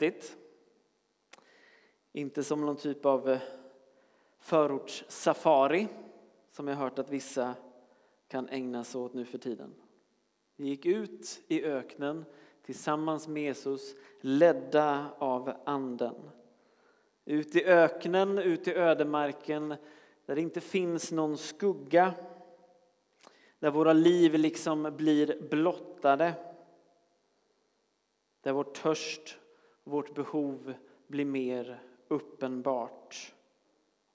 häftigt. Inte som någon typ av eh, förortssafari som jag hört att vissa kan ägna sig åt nu för tiden. Vi gick ut i öknen tillsammans med Jesus, ledda av Anden. Ut i öknen, ut i ödemarken där det inte finns någon skugga. Där våra liv liksom blir blottade. Där vår törst, vårt behov blir mer uppenbart.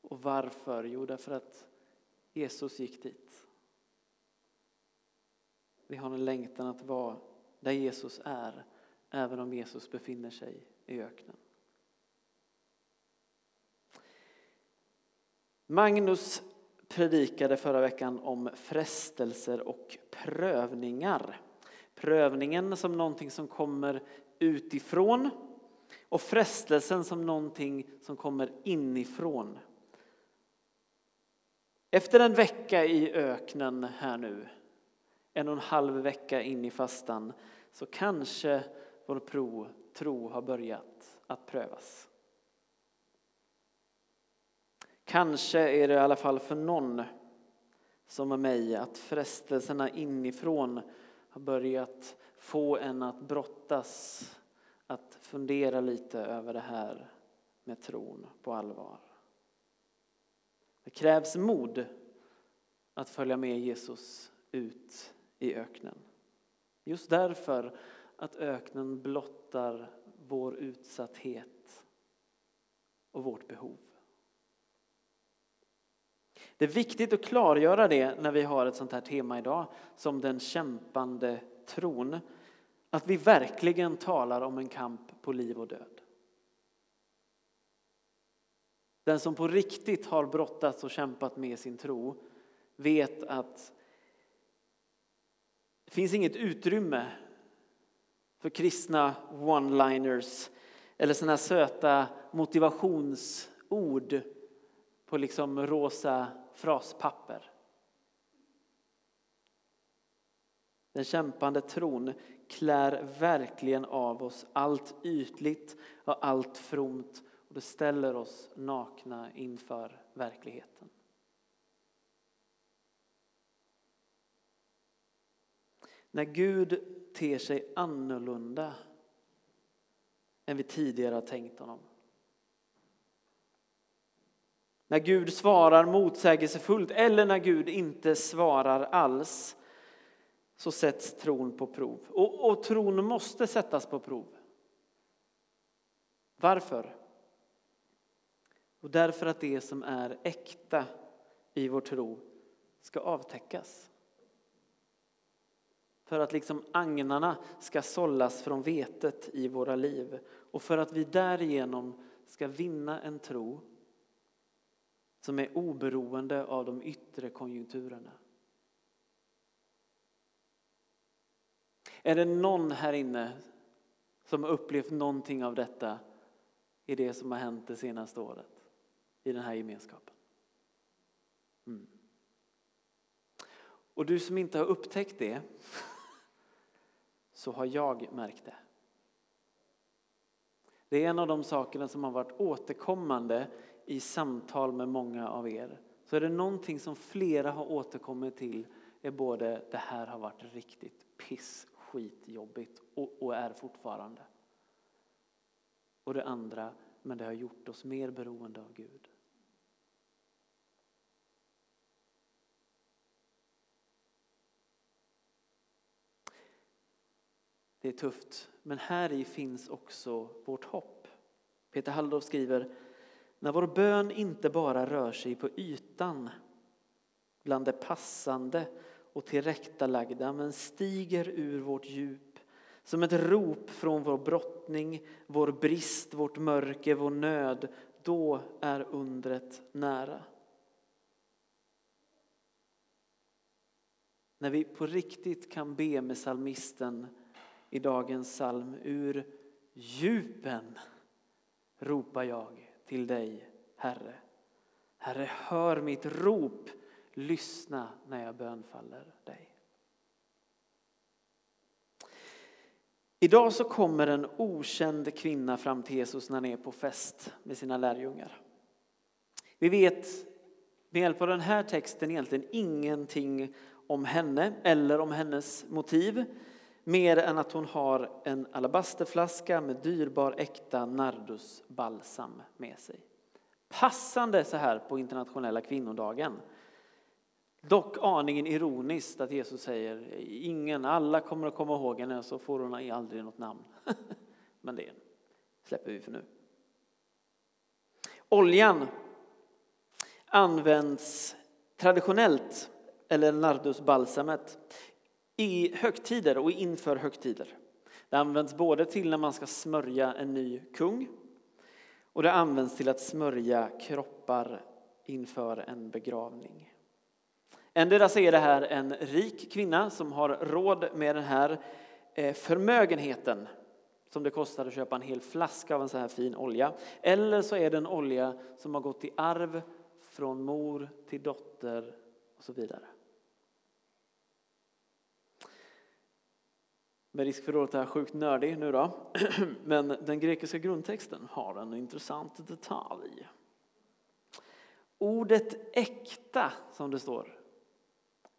Och varför? Jo, därför att Jesus gick dit. Vi har en längtan att vara där Jesus är, även om Jesus befinner sig i öknen. Magnus predikade förra veckan om frestelser och prövningar. Prövningen som någonting som kommer utifrån och frestelsen som någonting som kommer inifrån. Efter en vecka i öknen här nu, en och en halv vecka in i fastan, så kanske vår pro, tro har börjat att prövas. Kanske är det i alla fall för någon som mig att frestelserna inifrån har börjat få en att brottas, att fundera lite över det här med tron på allvar. Det krävs mod att följa med Jesus ut i öknen. Just därför att öknen blottar vår utsatthet och vårt behov. Det är viktigt att klargöra det när vi har ett sånt här tema idag som den kämpande tron. Att vi verkligen talar om en kamp på liv och död. Den som på riktigt har brottats och kämpat med sin tro vet att det finns inget utrymme för kristna one-liners eller sådana söta motivationsord på liksom rosa fraspapper. Den kämpande tron klär verkligen av oss allt ytligt och allt fromt och det ställer oss nakna inför verkligheten. När Gud ter sig annorlunda än vi tidigare har tänkt honom. När Gud svarar motsägelsefullt eller när Gud inte svarar alls så sätts tron på prov. Och, och tron måste sättas på prov. Varför? Och därför att det som är äkta i vår tro ska avtäckas. För att liksom agnarna ska sållas från vetet i våra liv och för att vi därigenom ska vinna en tro som är oberoende av de yttre konjunkturerna. Är det någon här inne som har upplevt någonting av detta i det som har hänt det senaste året i den här gemenskapen? Mm. Och du som inte har upptäckt det så har jag märkt det. Det är en av de sakerna som har varit återkommande i samtal med många av er. Så är det någonting som flera har återkommit till är både det här har varit riktigt piss, skitjobbigt och, och är fortfarande. Och det andra, men det har gjort oss mer beroende av Gud. Det är tufft, men här i finns också vårt hopp. Peter Halldorf skriver när vår bön inte bara rör sig på ytan bland det passande och tillrättalagda men stiger ur vårt djup som ett rop från vår brottning, vår brist, vårt mörker, vår nöd då är undret nära. När vi på riktigt kan be med salmisten i dagens psalm ur djupen ropar jag till dig, Herre. Herre, hör mitt rop. Lyssna när jag bönfaller dig. Idag så kommer en okänd kvinna fram till Jesus när han är på fest med sina lärjungar. Vi vet med hjälp av den här texten egentligen ingenting om henne eller om hennes motiv mer än att hon har en alabasterflaska med dyrbar äkta nardusbalsam med sig. Passande så här på internationella kvinnodagen. Dock aningen ironiskt att Jesus säger ingen, alla kommer att komma ihåg henne så får hon aldrig något namn. Men det släpper vi för nu. Oljan används traditionellt, eller nardusbalsamet, i högtider och inför högtider. Det används både till när man ska smörja en ny kung och det används till att smörja kroppar inför en begravning. Endera så är det här en rik kvinna som har råd med den här eh, förmögenheten som det kostar att köpa en hel flaska av en så här fin olja. Eller så är det en olja som har gått i arv från mor till dotter och så vidare. Med risk för att låta sjukt nördig nu då. Men den grekiska grundtexten har en intressant detalj. Ordet äkta, som det står,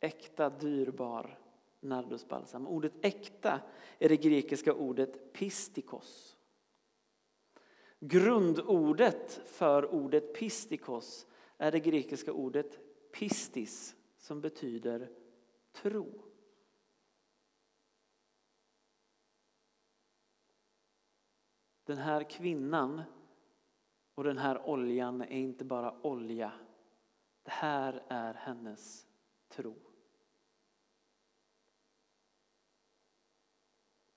äkta, dyrbar nardusbalsam. Ordet äkta är det grekiska ordet pistikos. Grundordet för ordet pistikos är det grekiska ordet pistis som betyder tro. Den här kvinnan och den här oljan är inte bara olja. Det här är hennes tro.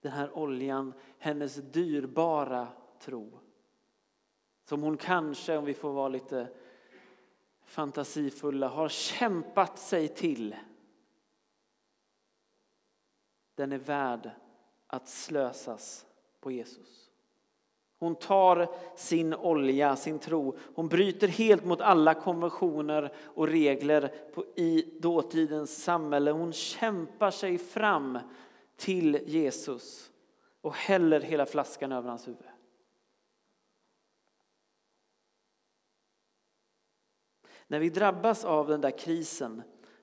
Den här oljan, hennes dyrbara tro. Som hon kanske, om vi får vara lite fantasifulla, har kämpat sig till. Den är värd att slösas på Jesus. Hon tar sin olja, sin tro. Hon bryter helt mot alla konventioner och regler i dåtidens samhälle. Hon kämpar sig fram till Jesus och häller hela flaskan över hans huvud. När vi drabbas av den där krisen,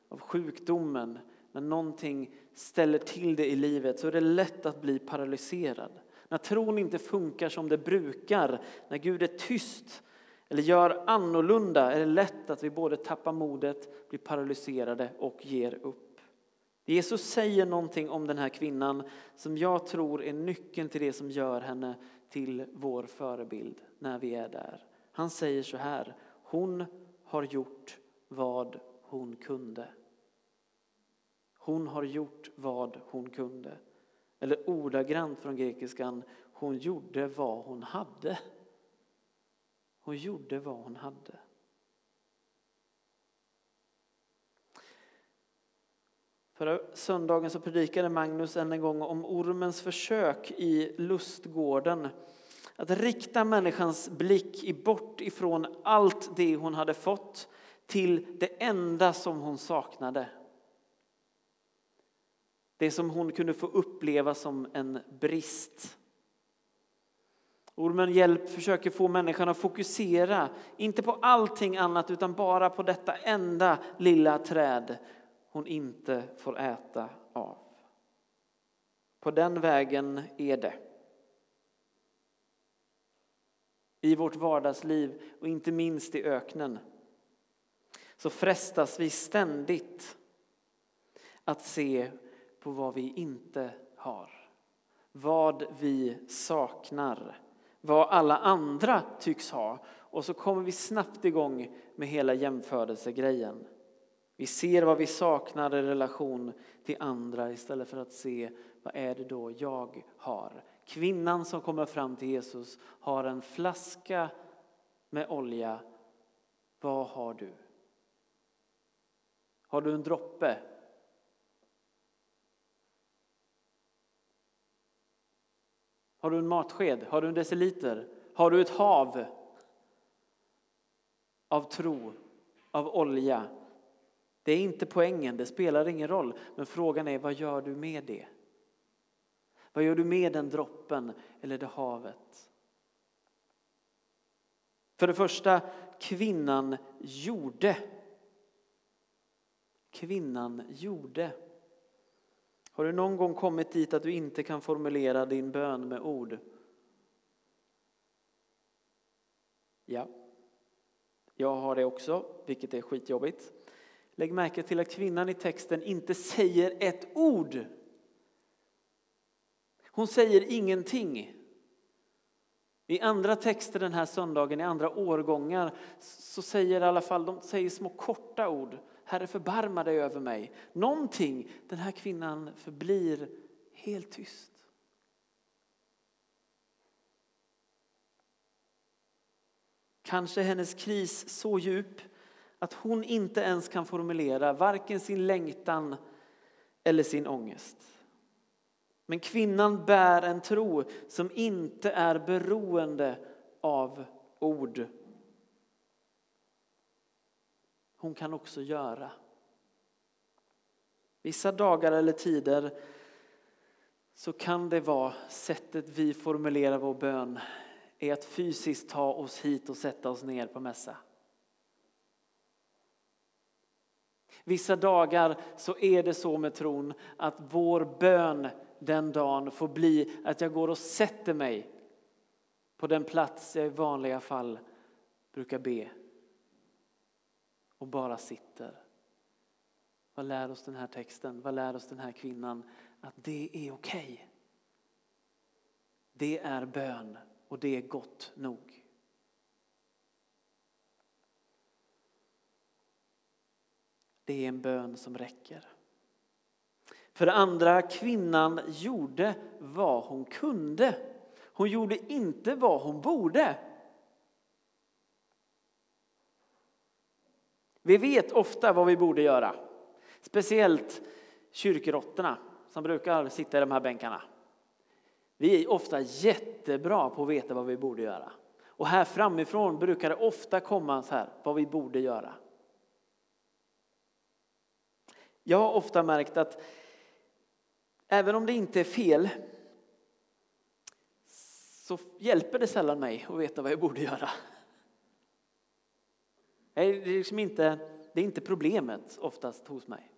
av sjukdomen, när någonting ställer till det i livet så är det lätt att bli paralyserad. När tron inte funkar som det brukar, när Gud är tyst eller gör annorlunda är det lätt att vi både tappar modet, blir paralyserade och ger upp. Jesus säger någonting om den här kvinnan som jag tror är nyckeln till det som gör henne till vår förebild när vi är där. Han säger så här, hon har gjort vad hon kunde. Hon har gjort vad hon kunde. Eller ordagrant från grekiskan, hon gjorde vad hon hade. Hon gjorde vad hon hade. Förra söndagen så predikade Magnus än en gång om ormens försök i lustgården att rikta människans blick bort ifrån allt det hon hade fått till det enda som hon saknade. Det som hon kunde få uppleva som en brist. Ormen hjälp försöker få människan att fokusera, inte på allting annat utan bara på detta enda lilla träd hon inte får äta av. På den vägen är det. I vårt vardagsliv och inte minst i öknen så frestas vi ständigt att se på vad vi inte har. Vad vi saknar. Vad alla andra tycks ha. Och så kommer vi snabbt igång med hela jämförelsegrejen. Vi ser vad vi saknar i relation till andra istället för att se vad är det då jag har. Kvinnan som kommer fram till Jesus har en flaska med olja. Vad har du? Har du en droppe Har du en matsked? Har du en deciliter? Har du ett hav av tro, av olja? Det är inte poängen, det spelar ingen roll. Men frågan är, vad gör du med det? Vad gör du med den droppen eller det havet? För det första, kvinnan gjorde. Kvinnan gjorde. Har du någon gång kommit dit att du inte kan formulera din bön med ord? Ja, jag har det också, vilket är skitjobbigt. Lägg märke till att kvinnan i texten inte säger ett ord. Hon säger ingenting. I andra texter den här söndagen, i andra årgångar, så säger i alla fall de säger små korta ord. Herre förbarma dig över mig. Någonting. Den här kvinnan förblir helt tyst. Kanske är hennes kris så djup att hon inte ens kan formulera varken sin längtan eller sin ångest. Men kvinnan bär en tro som inte är beroende av ord. Hon kan också göra. Vissa dagar eller tider så kan det vara sättet vi formulerar vår bön är att fysiskt ta oss hit och sätta oss ner på mässa. Vissa dagar så är det så med tron att vår bön den dagen får bli att jag går och sätter mig på den plats jag i vanliga fall brukar be och bara sitter. Vad lär oss den här texten? Vad lär oss den här kvinnan? Att det är okej. Okay. Det är bön och det är gott nog. Det är en bön som räcker. För det andra, kvinnan gjorde vad hon kunde. Hon gjorde inte vad hon borde. Vi vet ofta vad vi borde göra. Speciellt kyrkråttorna som brukar sitta i de här bänkarna. Vi är ofta jättebra på att veta vad vi borde göra. Och här framifrån brukar det ofta komma så här, vad vi borde göra. Jag har ofta märkt att även om det inte är fel så hjälper det sällan mig att veta vad jag borde göra. Det är, liksom inte, det är inte problemet oftast hos mig.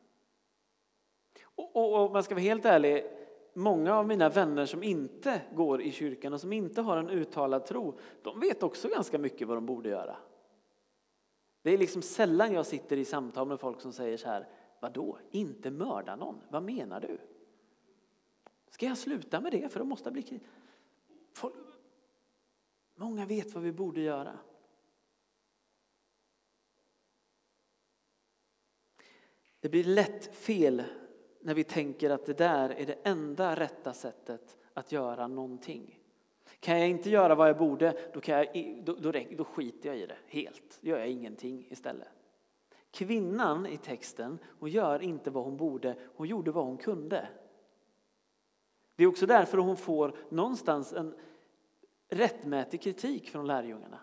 Och, om man ska vara helt ärlig, många av mina vänner som inte går i kyrkan och som inte har en uttalad tro, de vet också ganska mycket vad de borde göra. Det är liksom sällan jag sitter i samtal med folk som säger så här, vadå, inte mörda någon, vad menar du? Ska jag sluta med det för då måste jag bli krig? Många vet vad vi borde göra. Det blir lätt fel när vi tänker att det där är det enda rätta sättet att göra någonting. Kan jag inte göra vad jag borde, då, kan jag, då, då, då skiter jag i det helt. Då gör jag ingenting istället. Kvinnan i texten, hon gör inte vad hon borde, hon gjorde vad hon kunde. Det är också därför hon får någonstans en rättmätig kritik från lärjungarna.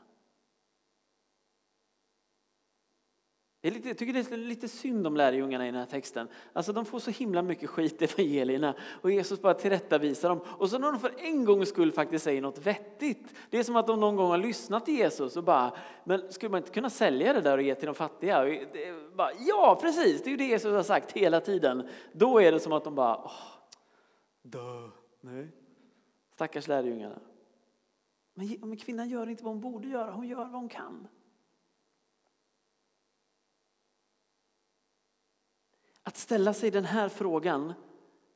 Jag tycker det är lite synd om lärjungarna i den här texten. Alltså de får så himla mycket skit i evangelierna och Jesus bara tillrättavisar dem. Och så när de för en gångs skull faktiskt säger något vettigt. Det är som att de någon gång har lyssnat till Jesus och bara, men skulle man inte kunna sälja det där och ge till de fattiga? Bara, ja, precis, det är ju det Jesus har sagt hela tiden. Då är det som att de bara, åh, dö, nej. Stackars lärjungarna. Men kvinnan gör inte vad hon borde göra, hon gör vad hon kan. Att ställa sig den här frågan,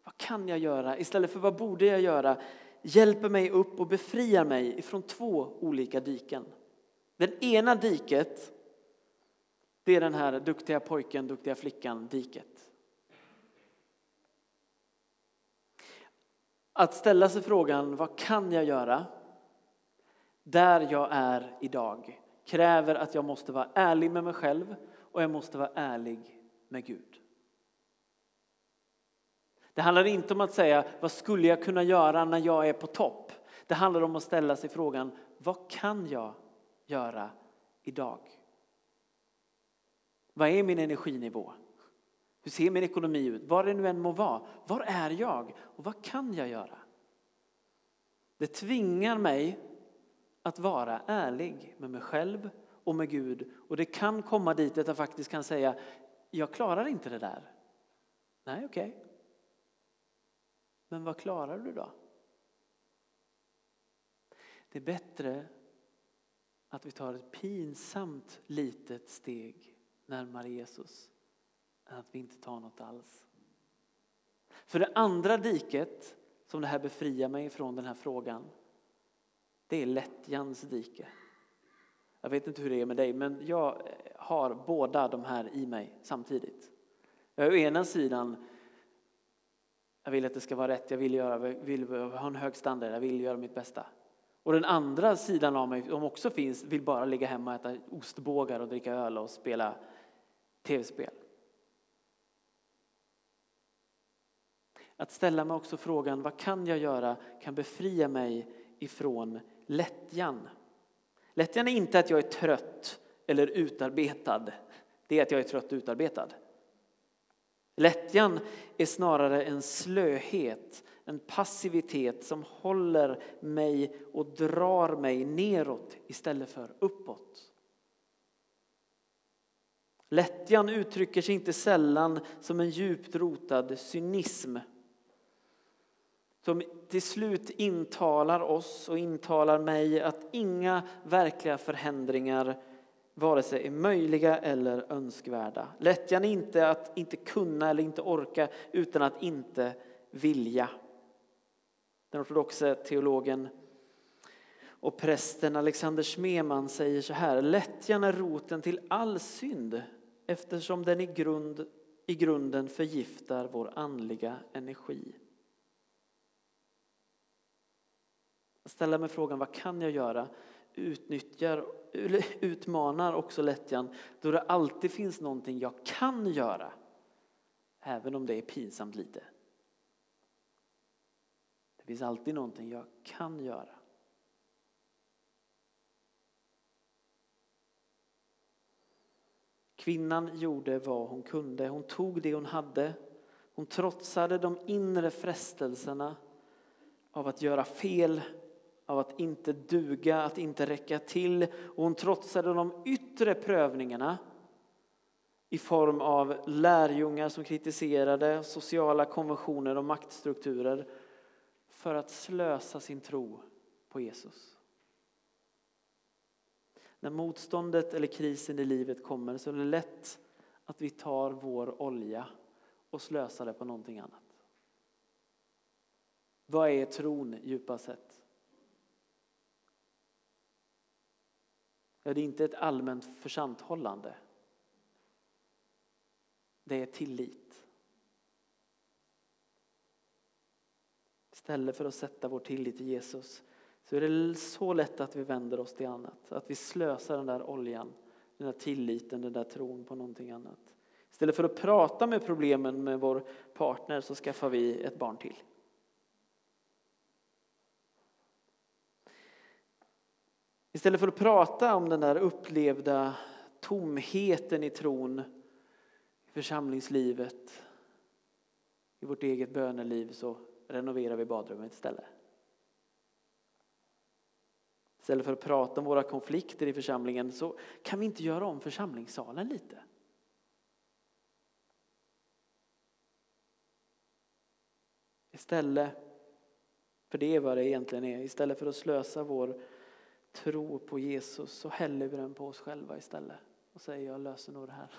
vad kan jag göra istället för vad borde jag göra, hjälper mig upp och befriar mig ifrån två olika diken. Det ena diket, det är den här duktiga pojken, duktiga flickan diket. Att ställa sig frågan, vad kan jag göra? Där jag är idag kräver att jag måste vara ärlig med mig själv och jag måste vara ärlig med Gud. Det handlar inte om att säga vad skulle jag kunna göra när jag är på topp. Det handlar om att ställa sig frågan vad kan jag göra idag? Vad är min energinivå? Hur ser min ekonomi ut? Var det nu än må vara. Var är jag och vad kan jag göra? Det tvingar mig att vara ärlig med mig själv och med Gud. Och det kan komma dit att jag faktiskt kan säga, jag klarar inte det där. Nej, okej. Okay. Men vad klarar du då? Det är bättre att vi tar ett pinsamt litet steg närmare Jesus än att vi inte tar något alls. För det andra diket som det här befriar mig från den här frågan, det är lättjans dike. Jag vet inte hur det är med dig, men jag har båda de här i mig samtidigt. Jag är å ena sidan, jag vill att det ska vara rätt, jag vill, göra, vill ha en hög standard, jag vill göra mitt bästa. Och den andra sidan av mig, som också finns, vill bara ligga hemma och äta ostbågar och dricka öl och spela tv-spel. Att ställa mig också frågan, vad kan jag göra, kan befria mig ifrån lättjan. Lättjan är inte att jag är trött eller utarbetad, det är att jag är trött och utarbetad. Lättjan är snarare en slöhet, en passivitet som håller mig och drar mig neråt istället för uppåt. Lättjan uttrycker sig inte sällan som en djupt rotad cynism som till slut intalar oss och intalar mig att inga verkliga förändringar vare sig är möjliga eller önskvärda. Lättjan är inte att inte kunna eller inte orka utan att inte vilja. Den ortodoxe teologen och prästen Alexander Smeman säger så här. Lättjan är roten till all synd eftersom den i, grund, i grunden förgiftar vår andliga energi. Jag ställer mig frågan vad kan jag göra? Utnyttjar, utmanar också lättjan då det alltid finns någonting jag kan göra. Även om det är pinsamt lite. Det finns alltid någonting jag kan göra. Kvinnan gjorde vad hon kunde. Hon tog det hon hade. Hon trotsade de inre frestelserna av att göra fel av att inte duga, att inte räcka till. Och hon trotsade de yttre prövningarna i form av lärjungar som kritiserade sociala konventioner och maktstrukturer för att slösa sin tro på Jesus. När motståndet eller krisen i livet kommer så är det lätt att vi tar vår olja och slösar det på någonting annat. Vad är tron djupast sett? Ja, det är inte ett allmänt försanthållande. Det är tillit. Istället för att sätta vår tillit till Jesus så är det så lätt att vi vänder oss till annat. Att vi slösar den där oljan, den där tilliten, den där tron på någonting annat. Istället för att prata med problemen med vår partner så skaffar vi ett barn till. Istället för att prata om den där upplevda tomheten i tron, i församlingslivet, i vårt eget böneliv så renoverar vi badrummet istället. Istället för att prata om våra konflikter i församlingen så kan vi inte göra om församlingssalen lite. Istället, för det är vad det egentligen är, istället för att slösa vår tro på Jesus så häller vi den på oss själva istället och säger jag löser nog det här.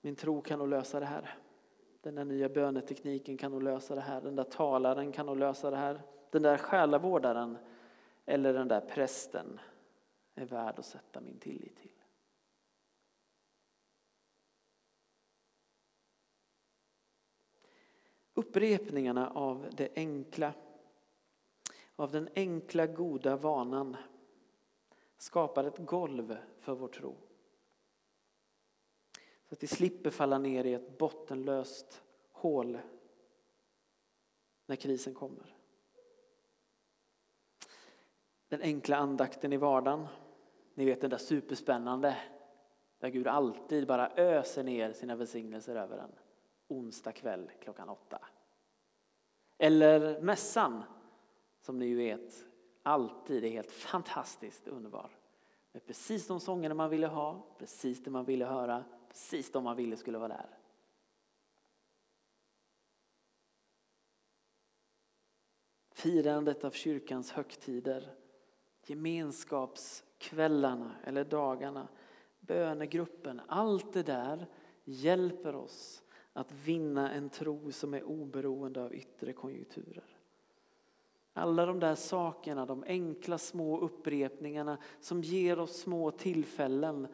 Min tro kan nog lösa det här. Den där nya bönetekniken kan nog lösa det här. Den där talaren kan nog lösa det här. Den där själavårdaren eller den där prästen är värd att sätta min tillit till. Upprepningarna av det enkla, av den enkla goda vanan skapar ett golv för vår tro. Så att vi slipper falla ner i ett bottenlöst hål när krisen kommer. Den enkla andakten i vardagen. Ni vet den där superspännande. Där Gud alltid bara öser ner sina välsignelser över en onsdag kväll klockan åtta. Eller mässan, som ni ju vet alltid är helt fantastiskt underbar. Med precis de sångerna man ville ha, precis det man ville höra, precis de man ville skulle vara där. Firandet av kyrkans högtider, gemenskapskvällarna eller dagarna, bönegruppen, allt det där hjälper oss att vinna en tro som är oberoende av yttre konjunkturer. Alla de där sakerna, de enkla små upprepningarna som ger oss små tillfällen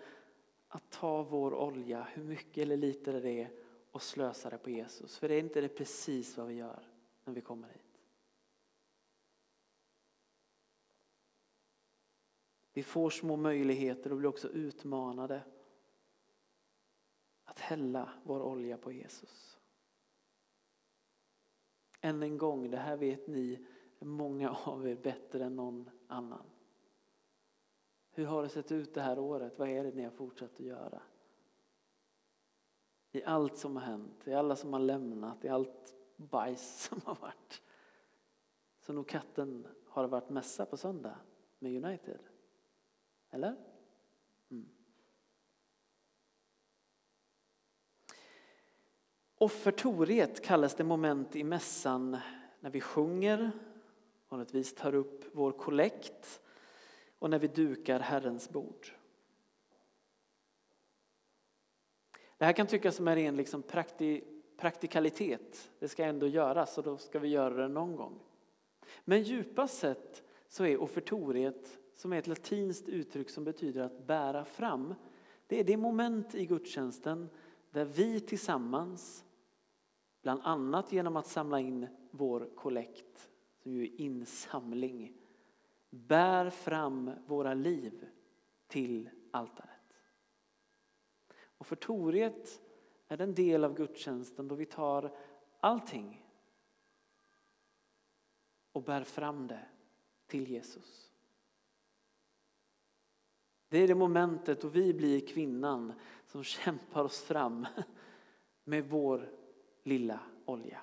att ta vår olja, hur mycket eller lite det är, och slösa det på Jesus. För det är inte det precis vad vi gör när vi kommer hit. Vi får små möjligheter och blir också utmanade att hälla vår olja på Jesus. Än en gång, det här vet ni många av er bättre än någon annan. Hur har det sett ut det här året? Vad är det ni har fortsatt att göra? I allt som har hänt, i alla som har lämnat, i allt bajs som har varit. Så nog katten har det varit mässa på söndag med United. Eller? Offertoriet kallas det moment i mässan när vi sjunger, vanligtvis tar upp vår kollekt och när vi dukar Herrens bord. Det här kan tyckas som en ren liksom prakti, praktikalitet. Det ska ändå göras och då ska vi göra det någon gång. Men djupast sett så är offertoriet, som är ett latinskt uttryck som betyder att bära fram, det är det moment i gudstjänsten där vi tillsammans, bland annat genom att samla in vår kollekt, som ju är insamling, bär fram våra liv till altaret. Och förtoriet är den del av gudstjänsten då vi tar allting och bär fram det till Jesus. Det är det momentet då vi blir kvinnan som kämpar oss fram med vår lilla olja.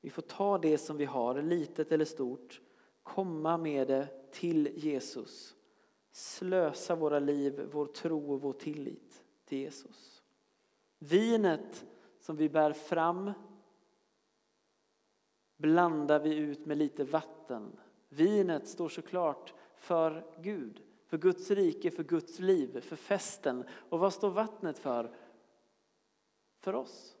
Vi får ta det som vi har, litet eller stort, komma med det till Jesus. Slösa våra liv, vår tro och vår tillit till Jesus. Vinet som vi bär fram blandar vi ut med lite vatten. Vinet står såklart för Gud, för Guds rike, för Guds liv, för festen. Och vad står vattnet för? För oss.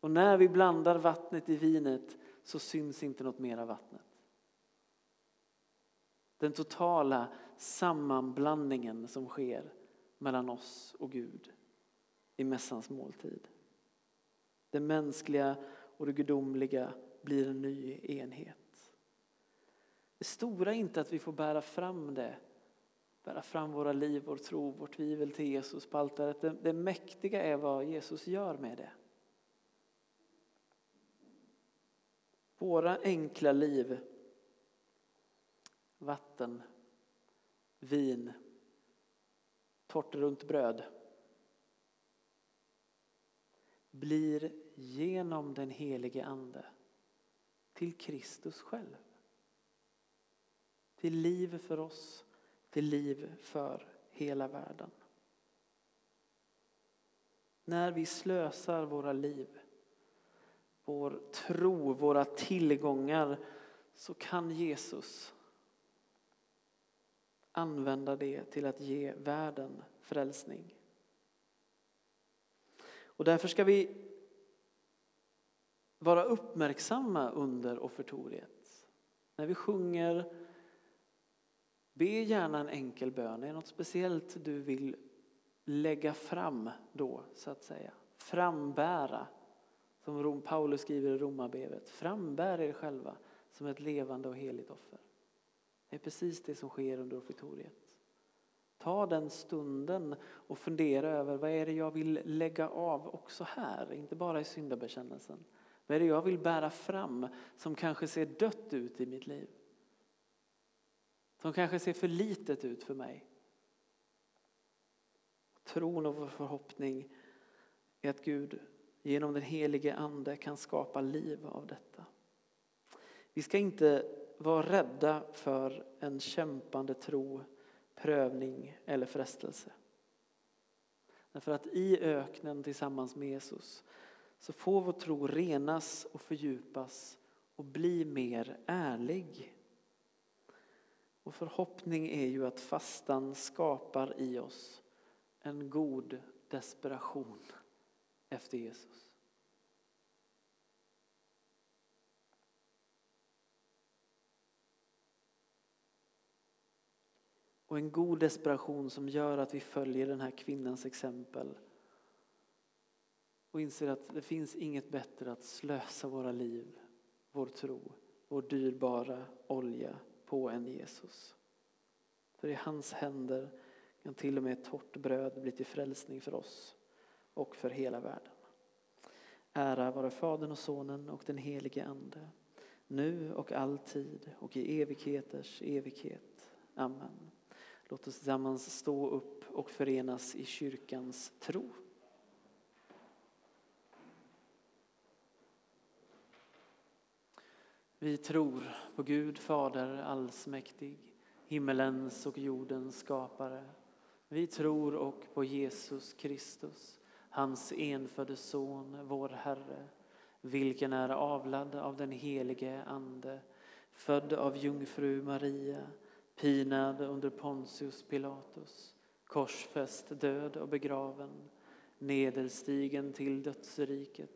Och när vi blandar vattnet i vinet så syns inte något mer av vattnet. Den totala sammanblandningen som sker mellan oss och Gud i mässans måltid. Det mänskliga och det gudomliga blir en ny enhet. Det stora är inte att vi får bära fram det, bära fram våra liv, vår tro, vårt tvivel till Jesus på altaret. Det, det mäktiga är vad Jesus gör med det. Våra enkla liv, vatten, vin, torrt runt bröd blir genom den helige Ande till Kristus själv. Till liv för oss, till liv för hela världen. När vi slösar våra liv vår tro, våra tillgångar så kan Jesus använda det till att ge världen frälsning. Och därför ska vi vara uppmärksamma under offertoriet. När vi sjunger, be gärna en enkel bön. Är det något speciellt du vill lägga fram då, så att säga? Frambära som Paulus skriver i Romarbrevet, frambär er själva som ett levande och heligt offer. Det är precis det som sker under offertoriet. Ta den stunden och fundera över vad är det jag vill lägga av också här, inte bara i syndabekännelsen. Vad är det jag vill bära fram som kanske ser dött ut i mitt liv? Som kanske ser för litet ut för mig. Tron och vår förhoppning är att Gud genom den helige Ande kan skapa liv av detta. Vi ska inte vara rädda för en kämpande tro, prövning eller frestelse. Därför att i öknen tillsammans med Jesus så får vår tro renas och fördjupas och bli mer ärlig. Vår förhoppning är ju att fastan skapar i oss en god desperation efter Jesus. Och en god desperation som gör att vi följer den här kvinnans exempel och inser att det finns inget bättre att slösa våra liv, vår tro, vår dyrbara olja på än Jesus. För i hans händer kan till och med torrt bröd bli till frälsning för oss och för hela världen. Ära vare Fadern och Sonen och den helige Ande, nu och alltid och i evigheters evighet. Amen. Låt oss tillsammans stå upp och förenas i kyrkans tro. Vi tror på Gud Fader allsmäktig, himmelens och jordens skapare. Vi tror och på Jesus Kristus, hans enfödde Son, vår Herre, vilken är avlad av den helige Ande, född av jungfru Maria, pinad under Pontius Pilatus, korsfäst, död och begraven, nederstigen till dödsriket,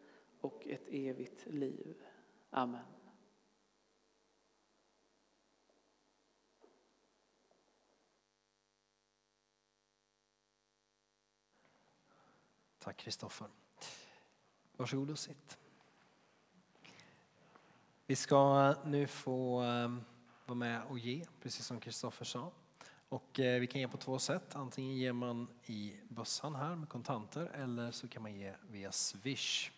och ett evigt liv. Amen. Tack Kristoffer. Varsågod och sitt. Vi ska nu få ehm, vara med och ge, precis som Kristoffer sa. Och eh, vi kan ge på två sätt. Antingen ger man i bössan här med kontanter eller så kan man ge via Swish.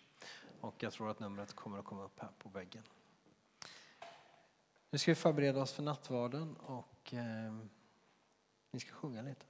Och jag tror att numret kommer att komma upp här på väggen. Nu ska vi förbereda oss för nattvarden och eh, ni ska sjunga lite.